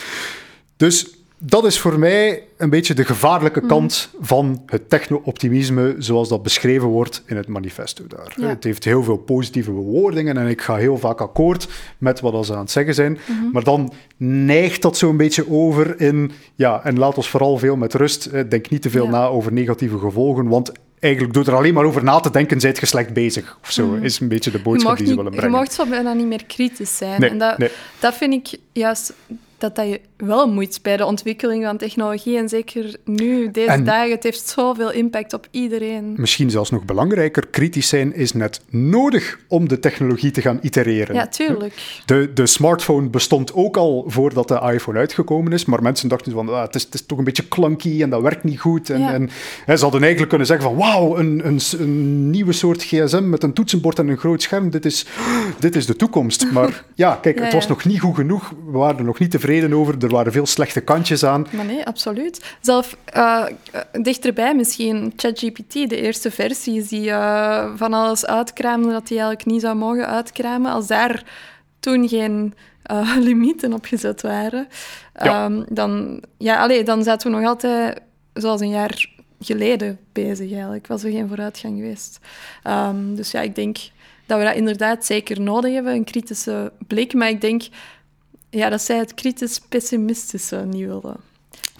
Dus dat is voor mij een beetje de gevaarlijke kant van het techno-optimisme, zoals dat beschreven wordt in het manifesto daar. Ja. Het heeft heel veel positieve bewoordingen en ik ga heel vaak akkoord met wat ze aan het zeggen zijn, maar dan neigt dat zo'n beetje over in, ja, en laat ons vooral veel met rust, denk niet te veel Ja. na over negatieve gevolgen, want eigenlijk door er alleen maar over na te denken, zijt je slecht bezig, of zo, is een beetje de Je boodschap die ze willen je brengen. mag zo bijna niet meer kritisch zijn. Nee, en dat, nee. dat vind ik juist dat dat je wel moet bij de ontwikkeling van technologie. En zeker nu, deze En- dagen, het heeft zoveel impact op iedereen. Misschien zelfs nog belangrijker, kritisch zijn is net nodig om de technologie te gaan itereren. Ja, tuurlijk. De, de smartphone bestond ook al voordat de iPhone uitgekomen is, maar mensen dachten van, ah, het, is, het is toch een beetje clunky en dat werkt niet goed. En, Ja. en hè, ze hadden eigenlijk kunnen zeggen van, wauw, een, een, een nieuwe soort gsm met een toetsenbord en een groot scherm, dit is, dit is de toekomst. Maar ja, kijk, Ja, het was nog niet goed genoeg, we waren er nog niet tevreden over, er waren veel slechte kantjes aan. Maar nee, absoluut. Zelf eh, eh, dichterbij misschien, ChatGPT, de eerste versies die eh, van alles uitkramen dat die eigenlijk niet zou mogen uitkramen, als daar toen geen limieten op gezet waren, Ja. ehm, dan, ja, allee, dan zaten we nog altijd zoals een jaar geleden bezig eigenlijk. Was er geen vooruitgang geweest. Ehm, dus ja, ik denk dat we dat inderdaad zeker nodig hebben, een kritische blik. Maar ik denk ja, dat zij het kritisch-pessimistische niet wilden.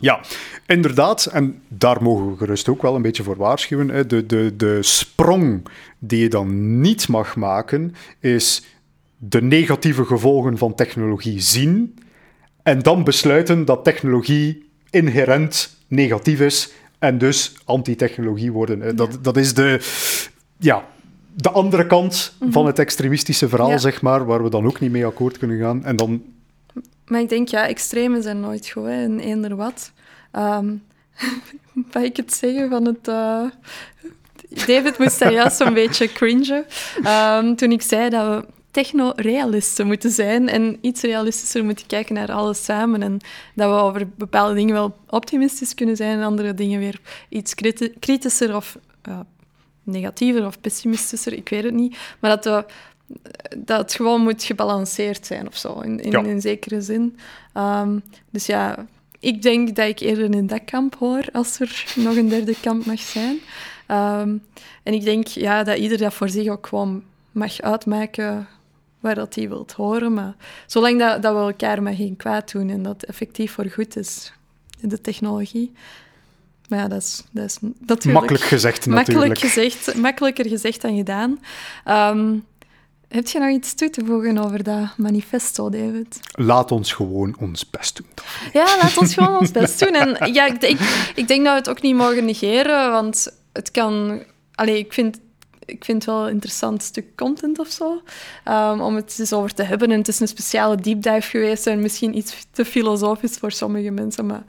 Ja, inderdaad. En daar mogen we gerust ook wel een beetje voor waarschuwen. hè. De, de, de sprong die je dan niet mag maken, is de negatieve gevolgen van technologie zien en dan besluiten dat technologie inherent negatief is en dus anti-technologie worden. Dat, dat is de, ja, de andere kant van het extremistische verhaal, Ja. zeg maar, waar we dan ook niet mee akkoord kunnen gaan. En dan Maar ik denk, ja, extremen zijn nooit goed, hè, in eender wat. Ehm mag ik het zeggen van het... eh, David moest daar juist een beetje cringen ehm, toen ik zei dat we techno-realisten moeten zijn en iets realistischer moeten kijken naar alles samen en dat we over bepaalde dingen wel optimistisch kunnen zijn en andere dingen weer iets kriti- kritischer of eh, negatiever of pessimistischer, ik weet het niet. Maar dat, we, dat het gewoon moet gebalanceerd zijn of zo, in, in, Ja. in zekere zin. Ehm, dus ja, ik denk dat ik eerder in dat kamp hoor als er nog een derde kamp mag zijn. Ehm, en ik denk ja, dat ieder dat voor zich ook gewoon mag uitmaken waar dat hij wilt horen. Maar zolang dat, dat we elkaar maar geen kwaad doen en dat effectief voor goed is, de technologie. Maar ja, dat is, dat is natuurlijk... makkelijk gezegd natuurlijk. Makkelijk gezegd, makkelijker gezegd dan gedaan. Ehm, heb je nog iets toe te voegen over dat manifesto, David? Laat ons gewoon ons best doen. Ja, laat ons gewoon ons best doen. En ja, ik, denk- ik denk dat we het ook niet mogen negeren, want het kan... Allee, ik vind, ik vind het wel een interessant stuk content of zo, ehm, om het eens over te hebben. En het is een speciale deep dive geweest en misschien iets te filosofisch voor sommige mensen, maar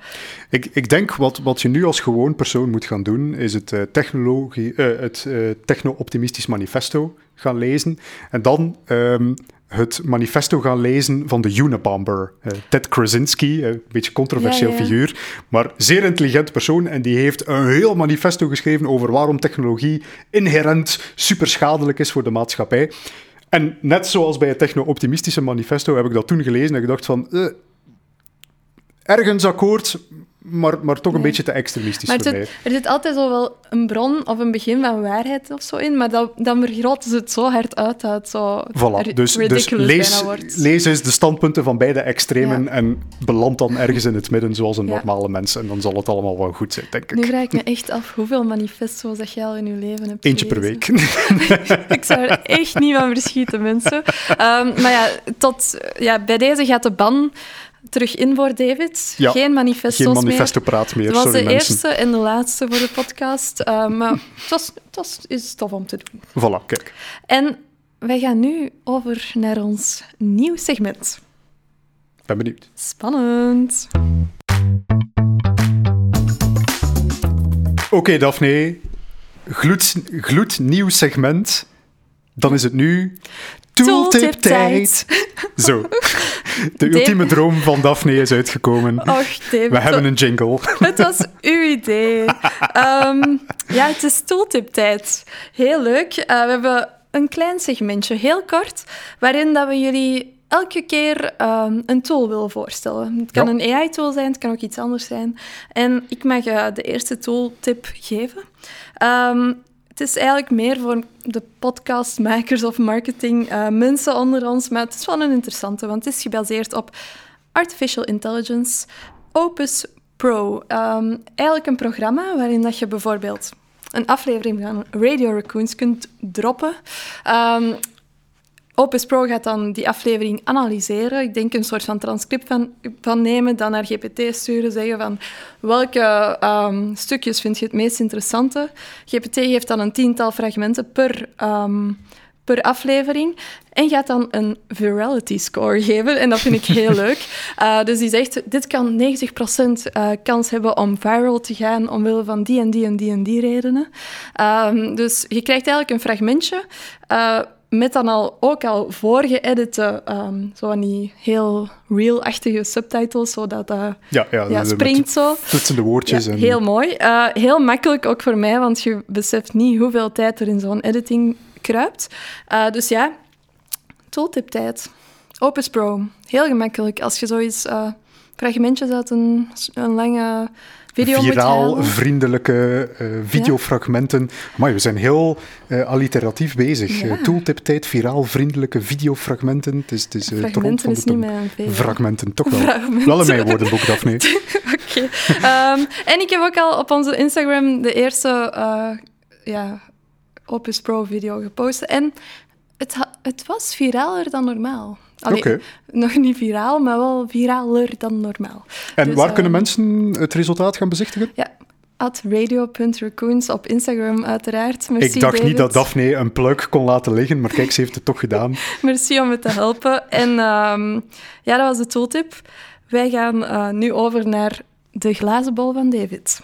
Ik, ik denk wat, wat je nu als gewoon persoon moet gaan doen, is het, eh, technologie, eh, het eh, Techno-Optimistisch Manifesto gaan lezen. En dan ehm, het manifesto gaan lezen van de Unabomber. eh, Ted Krasinski, eh, een beetje controversieel Ja, ja. figuur, maar zeer intelligent persoon. En die heeft een heel manifesto geschreven over waarom technologie inherent super schadelijk is voor de maatschappij. En net zoals bij het Techno-Optimistische Manifesto heb ik dat toen gelezen en gedacht van... eh, ergens akkoord, maar, maar toch een Nee. beetje te extremistisch Maar er voor mij. zit, er zit altijd zo wel een bron of een begin van waarheid of zo in, maar dan, dan vergroten ze het zo hard uit dat het zo Voilà, dus, dus lees, eens de standpunten van beide extremen Ja. en beland dan ergens in het midden zoals een Ja. normale mens. En dan zal het allemaal wel goed zijn, denk Nu ik. vraag ik me echt af hoeveel manifesto's dat jij al in je leven hebt Eentje per week. ik zou er echt niet van verschieten, mensen. Ehm, maar ja, tot, ja, bij deze gaat de ban terug in voor David. Ja, Geen manifesto's Geen meer. manifesto-praat meer, Het was sorry de mensen. eerste en de laatste voor de podcast. Ehm, maar het was, het was is tof om te doen. Voilà, kijk. En wij gaan nu over naar ons nieuw segment. Ben benieuwd. Spannend. Oké, Daphne. Gloed, gloednieuw segment. Dan is het nu... Tooltip-tijd. Zo. De ultieme droom van Daphne is uitgekomen. Och, David. We hebben een jingle. Het was uw idee. Ehm, ja, het is tooltip-tijd. Heel leuk. Eh, we hebben een klein segmentje, heel kort, waarin dat we jullie elke keer ehm, een tool willen voorstellen. Het kan Ja. een AI-tool zijn, het kan ook iets anders zijn. En ik mag eh, de eerste tooltip geven. Ehm, het is eigenlijk meer voor de podcastmakers of marketing eh, mensen onder ons, maar het is wel een interessante, want het is gebaseerd op artificial intelligence, Opus Pro. Ehm, eigenlijk een programma waarin dat je bijvoorbeeld een aflevering van Radio Raccoons kunt droppen. Ehm, Opus Pro gaat dan die aflevering analyseren. Ik denk een soort van transcript van, van nemen, dan naar GPT sturen, zeggen van welke ehm, stukjes vind je het meest interessante. GPT geeft dan een tiental fragmenten per, ehm, per aflevering en gaat dan een virality score geven. En dat vind ik heel leuk. Uh, dus die zegt, dit kan 90% uh, kans hebben om viral te gaan omwille van die en die en die en die redenen. Um, dus je krijgt eigenlijk een fragmentje... Uh, met dan al, ook al voorgeëdite, um, zo van die heel real-achtige subtitles, zodat dat ja, ja, ja, springt zo. de woordjes. Ja, en... Heel mooi. Uh, heel makkelijk ook voor mij, want je beseft niet hoeveel tijd er in zo'n editing kruipt. Uh, dus ja, tooltip-tijd. Opus Pro. Heel gemakkelijk. Als je zoiets fragmentjes uit een, een lange video Viraal vriendelijke uh, videofragmenten. Maar we zijn heel uh, alliteratief bezig. Uh, Tooltip-tijd, viraal vriendelijke videofragmenten. Het is, het is, fragmenten is niet mijn Fragmenten, toch wel. Fragmenten. Wel in mijn woordenboek, Daphne. Oké. Okay. Um, en ik heb ook al op onze Instagram de eerste ja, Opus Pro video gepost. En het, het was viraler dan normaal. Oké. Okay. Nog niet viraal, maar wel viraler dan normaal. En dus, waar kunnen mensen het resultaat gaan bezichtigen? Ja, at radio.raccoons op Instagram uiteraard. Merci, Ik dacht David. niet dat Daphne een pluk kon laten liggen, maar kijk, ze heeft het toch gedaan. Merci om me te helpen. En um, ja, dat was de tooltip. Wij gaan uh, nu over naar de glazen bol van David.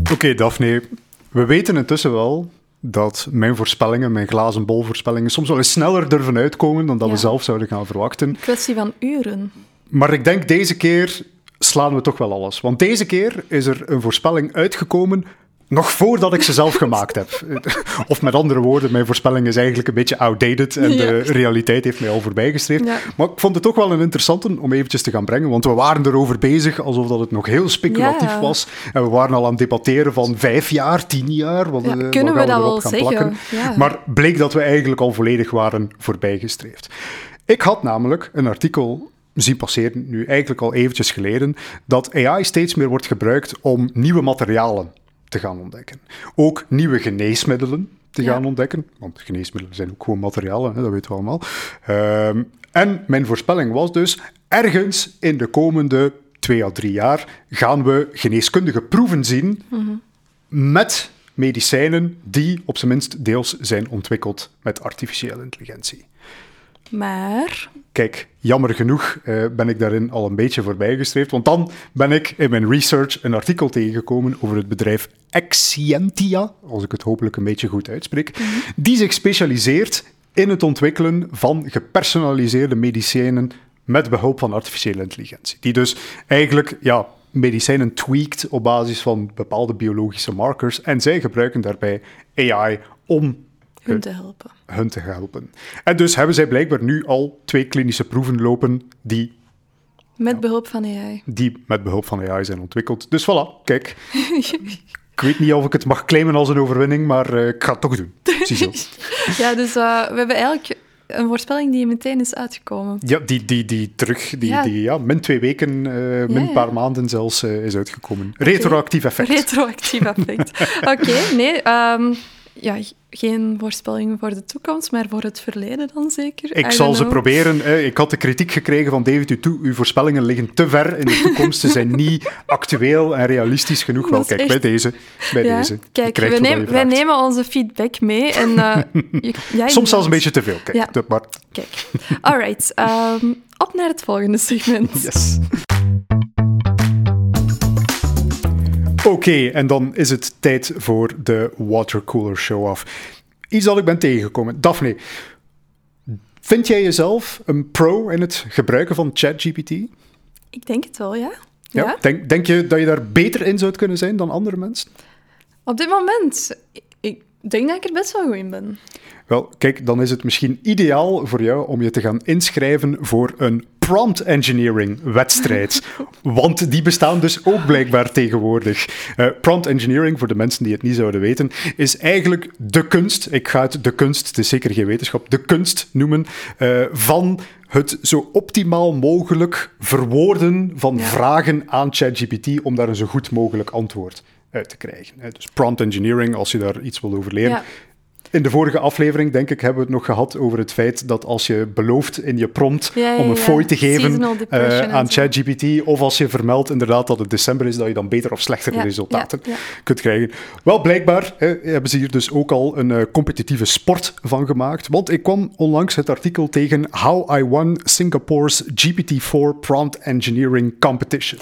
Oké, okay, Daphne. We weten intussen wel dat mijn voorspellingen, mijn glazen bol voorspellingen, soms wel eens sneller durven uitkomen dan dat Ja. we zelf zouden gaan verwachten. Kwestie van uren. Maar ik denk deze keer slaan we toch wel alles. Want deze keer is er een voorspelling uitgekomen nog voordat ik ze zelf gemaakt heb. Of met andere woorden, mijn voorspelling is eigenlijk een beetje outdated en Ja. de realiteit heeft mij al voorbijgestreefd. Ja. Maar ik vond het toch wel een interessante om eventjes te gaan brengen, want we waren erover bezig alsof dat het nog heel speculatief Ja. was. En we waren al aan het debatteren van vijf jaar, tien jaar. Wat, kunnen wat we gaan dat erop wel gaan zeggen? Maar bleek dat we eigenlijk al volledig waren voorbijgestreefd. Ik had namelijk een artikel zien passeren, nu eigenlijk al eventjes geleden, dat AI steeds meer wordt gebruikt om nieuwe materialen te gaan ontdekken. Ook nieuwe geneesmiddelen te Ja. gaan ontdekken, want geneesmiddelen zijn ook gewoon materialen, hè, dat weten we allemaal. Ehm, en mijn voorspelling was dus, ergens in de komende twee à drie jaar gaan we geneeskundige proeven zien met medicijnen die op zijn minst deels zijn ontwikkeld met artificiële intelligentie. Maar Kijk, jammer genoeg eh, ben ik daarin al een beetje voorbijgestreefd, want dan ben ik in mijn research een artikel tegengekomen over het bedrijf Excientia, als ik het hopelijk een beetje goed uitspreek, die zich specialiseert in het ontwikkelen van gepersonaliseerde medicijnen met behulp van artificiële intelligentie. Die dus eigenlijk ja, medicijnen tweakt op basis van bepaalde biologische markers en zij gebruiken daarbij AI om hun te helpen. hun te helpen. En dus hebben zij blijkbaar nu al twee klinische proeven lopen die, Met behulp van AI. die met behulp van AI zijn ontwikkeld. Dus voilà, kijk. ik weet niet of ik het mag claimen als een overwinning, maar eh, ik ga het toch doen. Ziezo. Ja, dus uh, we hebben eigenlijk een voorspelling die meteen is uitgekomen. Ja, die, die, die terug, die, Ja. die ja, min twee weken, uh, min een ja. paar maanden zelfs, uh, is uitgekomen. Retroactief effect. Retroactief effect. Oké, okay, nee. Um, ja, geen voorspellingen voor de toekomst, maar voor het verleden dan zeker. Ik zal ze proberen. Ik had de kritiek gekregen van David, uw, voorspellingen liggen te ver in de toekomst. Ze zijn niet actueel en realistisch genoeg. Wel, kijk, echt... bij deze. Bij ja, deze. Kijk, wij, neem, wij, nemen onze feedback mee. En, uh, je, jij Soms zelfs een beetje te veel. Kijk, ja. maar... kijk. Alright, um, op naar het volgende segment. Yes. Oké, okay, en dan is het tijd voor de Watercooler Show-off. Iets dat ik ben tegengekomen. Daphne, vind jij jezelf een pro in het gebruiken van ChatGPT? Ik denk het wel, ja. ja? ja? Denk, denk je dat je daar beter in zou kunnen zijn dan andere mensen? Op dit moment, ik denk dat ik er best wel goed in ben. Wel, kijk, dan is het misschien ideaal voor jou om je te gaan inschrijven voor een prompt engineering wedstrijd. Want die bestaan dus ook blijkbaar tegenwoordig. Uh, prompt engineering, voor de mensen die het niet zouden weten, is eigenlijk de kunst, ik ga het de kunst, het is zeker geen wetenschap, de kunst noemen, uh, van het zo optimaal mogelijk verwoorden van ja. vragen aan ChatGPT om daar een zo goed mogelijk antwoord uit te krijgen. Dus prompt engineering, als je daar iets wil over leren. Ja. In de vorige aflevering, denk ik, hebben we het nog gehad over het feit dat als je belooft in je prompt Ja, ja, om een fooi te geven eh, aan. ChatGPT, of als je vermeldt inderdaad dat het december is, dat je dan beter of slechtere resultaten kunt krijgen. Wel, blijkbaar hè, hebben ze hier dus ook al een eh, competitieve sport van gemaakt. Want ik kwam onlangs het artikel tegen How I Won Singapore's GPT-4 Prompt Engineering Competition.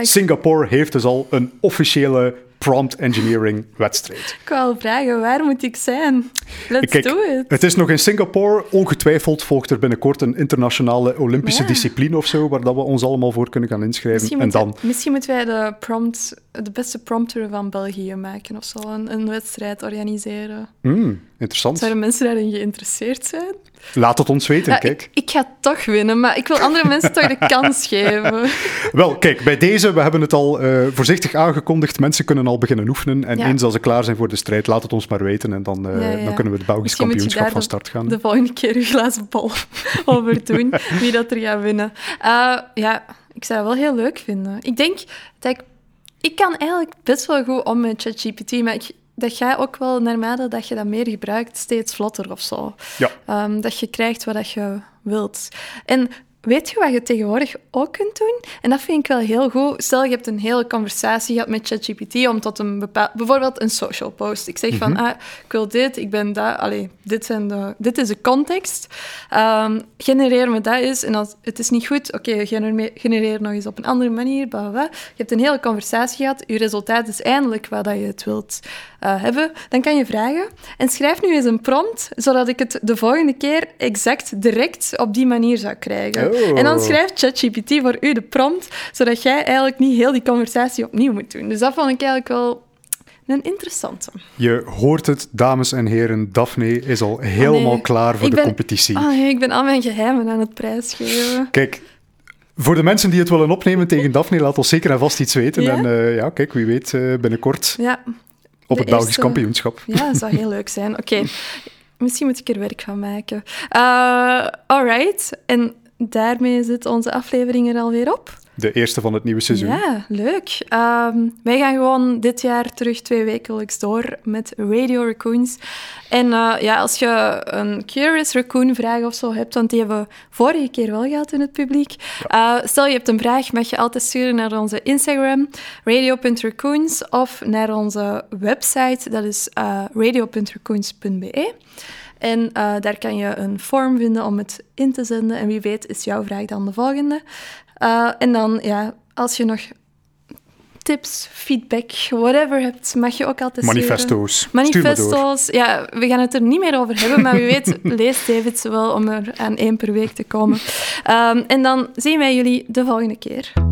Singapore heeft dus al een officiële prompt engineering wedstrijd. Ik wou vragen, waar moet ik zijn? Let's Kijk, do it. Het is nog in Singapore. Ongetwijfeld volgt er binnenkort een internationale Olympische Ja. discipline of zo, waar dat we ons allemaal voor kunnen gaan inschrijven. Misschien, En moeten- dan, misschien moeten wij de, prompt, de beste prompter van België maken of zo. Een, een wedstrijd organiseren. hmm, interessant. Zouden mensen daarin geïnteresseerd zijn? Laat het ons weten, Ja, kijk. ik, ik ga toch winnen, maar ik wil andere mensen toch de kans geven. Wel, kijk, bij deze, we hebben het al eh, voorzichtig aangekondigd. Mensen kunnen al beginnen oefenen. En Ja. eens als ze klaar zijn voor de strijd, laat het ons maar weten. En dan, eh, Ja, dan kunnen we het Belgisch kampioenschap van start gaan. De volgende keer een glazen bal over doen, wie dat er gaat winnen. Eh, ja, ik zou het wel heel leuk vinden. Ik denk dat ik... Ik kan eigenlijk best wel goed om met ChatGPT, maar ik, dat gaat ook wel, naarmate dat je dat meer gebruikt, steeds vlotter of zo. Ja. Ehm, dat je krijgt wat dat je wilt. En weet je wat je tegenwoordig ook kunt doen? En dat vind ik wel heel goed. Stel, je hebt een hele conversatie gehad met ChatGPT om tot een bepaald... Bijvoorbeeld een social post. Ik zeg Mhm. van, ah, ik wil dit, ik ben dat. Allee, dit, zijn de, dit is de context. Ehm, genereer me dat eens. En als het is niet goed, oké, gener- genereer nog eens op een andere manier. Bla, bla, bla. Je hebt een hele conversatie gehad. Je resultaat is eindelijk wat dat je het wilt eh, hebben. Dan kan je vragen. En schrijf nu eens een prompt, zodat ik het de volgende keer exact direct op die manier zou krijgen. Oh. En dan schrijft ChatGPT voor u de prompt, zodat jij eigenlijk niet heel die conversatie opnieuw moet doen. Dus dat vond ik eigenlijk wel een interessante. Je hoort het, dames en heren. Daphne is al helemaal Oh, nee. klaar voor de ben- competitie. Ah, nee, ik ben al mijn geheimen aan het prijsgeven. Kijk, voor de mensen die het willen opnemen tegen Daphne, laat ons zeker en vast iets weten. Ja? En eh, ja, kijk, wie weet eh, binnenkort Ja, op het Belgisch kampioenschap. Ja, dat zou heel leuk zijn. Oké, misschien moet ik er werk van maken. Uh, alright, en daarmee zit onze aflevering er alweer op. De eerste van het nieuwe seizoen. Ja, leuk. Ehm, wij gaan gewoon dit jaar terug twee wekelijks door met Radio Raccoons. En eh, ja, als je een Curious Raccoon vraag of zo hebt, want die hebben we vorige keer wel gehad in het publiek. Eh, stel je hebt een vraag, mag je altijd sturen naar onze Instagram, radio.raccoons, of naar onze website, dat is eh, radio.raccoons.be. En eh, daar kan je een vorm vinden om het in te zenden. En wie weet is jouw vraag dan de volgende. Uh, en dan, ja, als je nog tips, feedback, whatever hebt, mag je ook altijd Manifesto's. sturen. Manifesto's. Ja, we gaan het er niet meer over hebben, maar wie weet leest David wel om er aan één per week te komen. Um, en dan zien wij jullie de volgende keer.